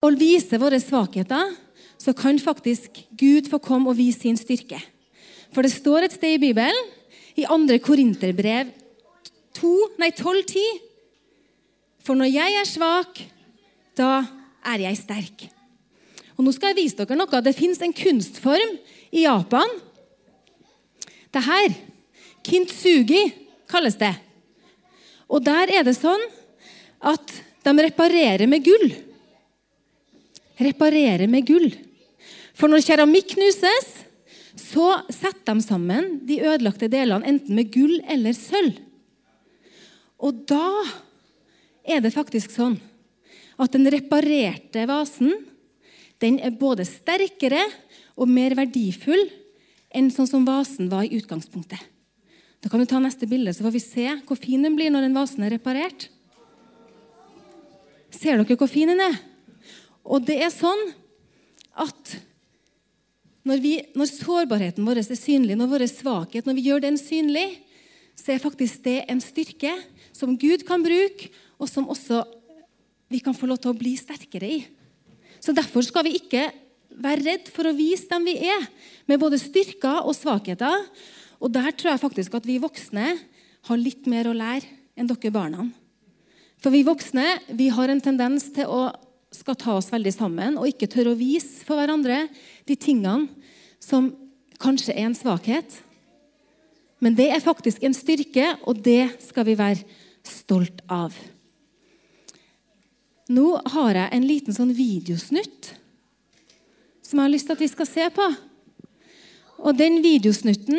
å vise våre svakheter, så kan faktisk Gud få komme og vise sin styrke. For det står et sted i Bibelen, i 2. Korinterbrev 12,10 For når jeg er svak, da er jeg sterk. Og Nå skal jeg vise dere noe. Det fins en kunstform i Japan. Det her, kintsugi, kalles det. Og der er det sånn at de reparerer med gull. Reparerer med gull. For når keramikk knuses, så setter de sammen de ødelagte delene enten med gull eller sølv. Og da er det faktisk sånn at den reparerte vasen den er både sterkere og mer verdifull enn sånn som vasen var i utgangspunktet. Da kan du ta neste bilde, så får vi se hvor fin den blir når den vasen er reparert. Ser dere hvor fin den er? Og det er sånn at når, vi, når sårbarheten vår er synlig, når vår svakhet, når vi gjør den synlig, så er faktisk det en styrke som Gud kan bruke, og som også vi kan få lov til å bli sterkere i. Så Derfor skal vi ikke være redd for å vise dem vi er, med både styrker og svakheter. Og Der tror jeg faktisk at vi voksne har litt mer å lære enn dere barna. For vi voksne vi har en tendens til å skal ta oss veldig sammen og ikke tørre å vise for hverandre de tingene som kanskje er en svakhet. Men det er faktisk en styrke, og det skal vi være stolt av. Nå har jeg en liten sånn videosnutt som jeg har lyst til at vi skal se på. Og den videosnutten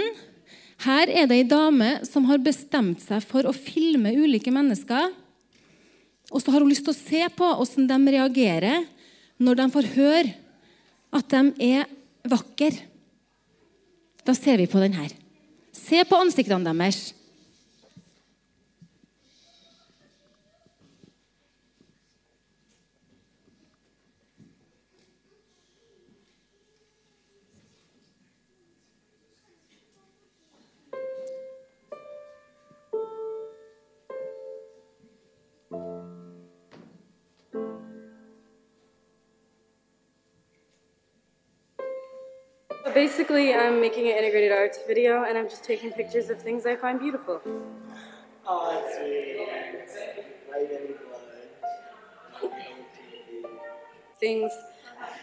Her er det ei dame som har bestemt seg for å filme ulike mennesker. Og så har hun lyst til å se på hvordan de reagerer når de får høre at de er vakre. Da ser vi på den her. Se på ansiktene deres. Basically, I'm making an integrated arts video, and I'm just taking pictures of things I find beautiful. Oh, that's sweet. Things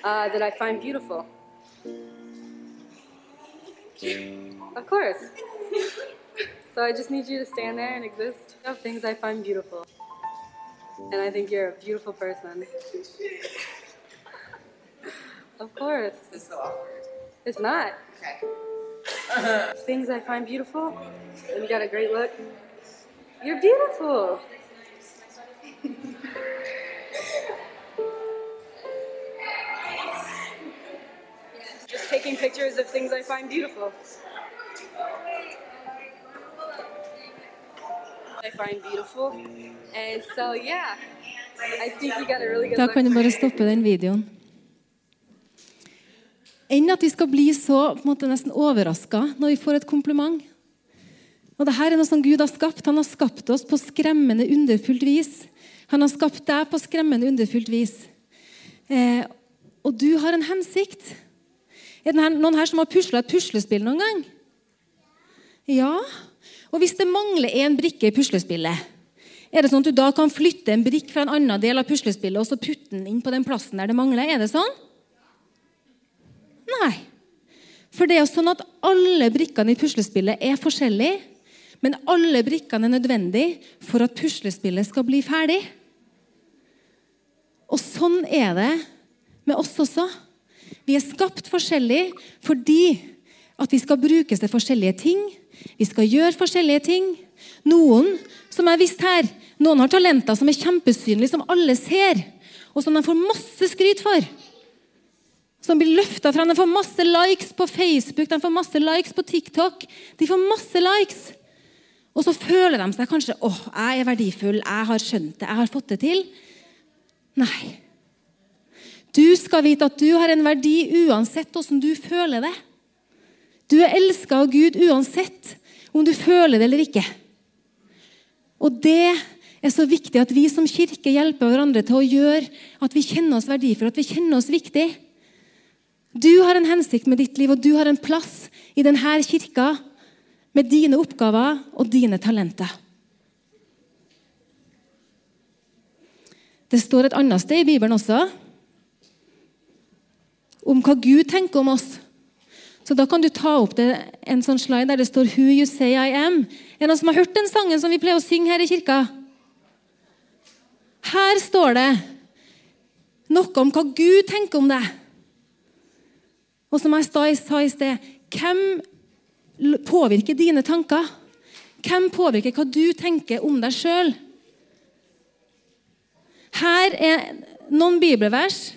uh, that I find beautiful. Of course. so I just need you to stand there and exist of things I find beautiful. And I think you're a beautiful person. Of course. It's so awkward. It's not. Okay. Things I find beautiful, and you got a great look. You're beautiful. Just taking pictures of things I find beautiful. I find beautiful. And so, yeah, I think you got a really good Da look. kan du for bare your- stoppe den videoen. Enn at vi skal bli så på en måte, nesten overraska når vi får et kompliment. Og det her er noe som Gud har skapt. Han har skapt oss på skremmende underfullt vis. Han har skapt deg på skremmende underfullt vis. Eh, og du har en hensikt. Er det noen her som har pusla et puslespill noen gang? Ja. Og hvis det mangler én brikke i puslespillet, er det sånn at du da kan flytte en brikk fra en annen del av puslespillet og så putte den inn på den plassen der det mangler? Er det sånn? Nei. For det er jo sånn at alle brikkene i puslespillet er forskjellige, men alle brikkene er nødvendige for at puslespillet skal bli ferdig. Og sånn er det med oss også. Vi er skapt forskjellig fordi at vi skal brukes til forskjellige ting. Vi skal gjøre forskjellige ting. Noen, som jeg visste her, noen har talenter som er kjempesynlige, som alle ser, og som de får masse skryt for. Som blir løfta fram. De får masse likes på Facebook, de får masse likes på TikTok. De får masse likes. Og så føler de seg kanskje åh, jeg er verdifull, jeg har skjønt det, jeg har fått det til. Nei. Du skal vite at du har en verdi uansett hvordan du føler det. Du er elska av Gud uansett om du føler det eller ikke. Og det er så viktig at vi som kirke hjelper hverandre til å gjøre at vi kjenner oss verdifulle, at vi kjenner oss viktig. Du har en hensikt med ditt liv, og du har en plass i denne kirka med dine oppgaver og dine talenter. Det står et annet sted i Bibelen også om hva Gud tenker om oss. Så Da kan du ta opp det, en sånn slide der det står 'Who you say I am'. Er det noen som har hørt den sangen som vi pleier å synge her i kirka? Her står det noe om hva Gud tenker om deg. Og som jeg sa i sted Hvem påvirker dine tanker? Hvem påvirker hva du tenker om deg sjøl? Her er noen bibelvers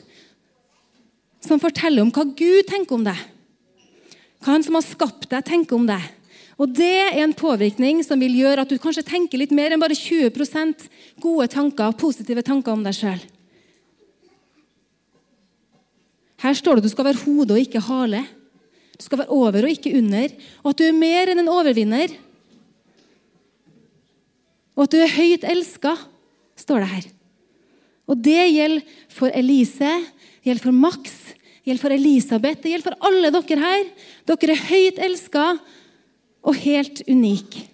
som forteller om hva Gud tenker om deg. Hva Han som har skapt deg, tenker om deg. Og Det er en påvirkning som vil gjøre at du kanskje tenker litt mer enn bare 20% gode tanker, positive tanker om deg sjøl. Her står det at du skal være hode og ikke hale. Du skal være over og ikke under. Og at du er mer enn en overvinner. Og at du er høyt elska, står det her. Og det gjelder for Elise, det gjelder for Max, det gjelder for Elisabeth, det gjelder for alle dere her. Dere er høyt elska og helt unike.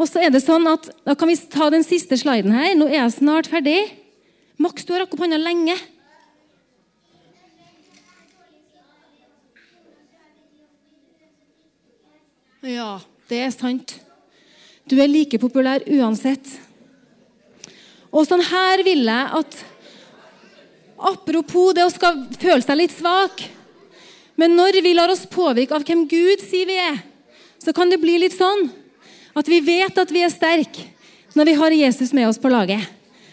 Og så er det sånn at, Da kan vi ta den siste sliden her. Nå er jeg snart ferdig. Max, du har rakket opp hånda lenge. Ja, det er sant. Du er like populær uansett. Og sånn her vil jeg at Apropos det å skal føle seg litt svak. Men når vi lar oss påvirke av hvem Gud sier vi er, så kan det bli litt sånn at vi vet at vi er sterke når vi har Jesus med oss på laget.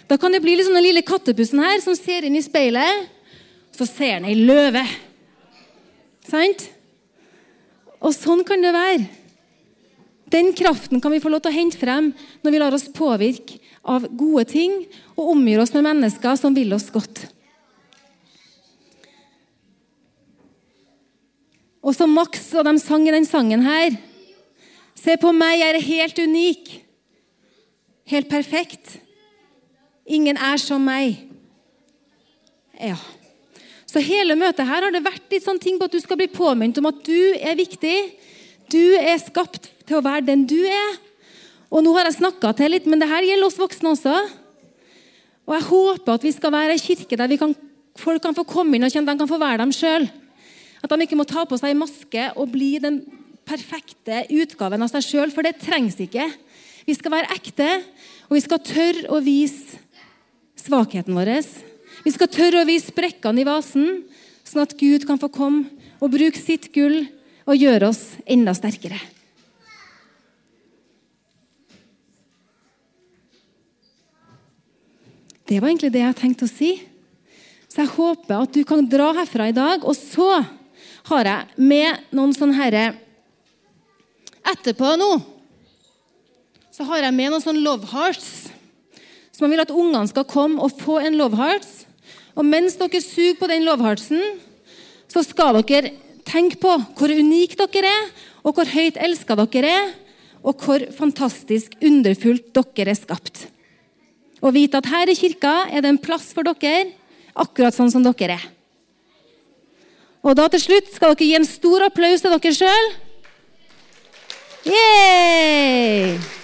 Da kan det bli litt sånn den lille kattepussen her som ser inn i speilet, så ser han ei løve. Sant? Og sånn kan det være. Den kraften kan vi få lov til å hente frem når vi lar oss påvirke av gode ting og omgir oss med mennesker som vil oss godt. Og som Max og de sang i den sangen her Se på meg, jeg er helt unik. Helt perfekt. Ingen er som meg. Ja. Så hele møtet her har det vært litt sånn ting på at du skal bli påminnet om at du er viktig. Du er skapt til å være den du er. Og nå har jeg snakka til litt, men det her gjelder oss voksne også. Og jeg håper at vi skal være ei kirke der kan, folk kan få komme inn og kjenne at de kan få være dem sjøl. At de ikke må ta på seg maske og bli den perfekte utgaven av seg sjøl, for det trengs ikke. Vi skal være ekte, og vi skal tørre å vise svakheten vår. Vi skal tørre å vise sprekkene i vasen, sånn at Gud kan få komme og bruke sitt gull og gjøre oss enda sterkere. Det var egentlig det jeg tenkte å si. Så jeg håper at du kan dra herfra i dag. Og så har jeg med noen sånne herre Etterpå nå så har jeg med noen sånne love hearts. Så man vil at ungene skal komme og få en love hearts. Og mens dere suger på den lovhalsen, så skal dere tenke på hvor unike dere er, og hvor høyt elska dere er, og hvor fantastisk underfullt dere er skapt. Og vite at her i kirka er det en plass for dere, akkurat sånn som dere er. Og da til slutt skal dere gi en stor applaus til dere sjøl. Yeah!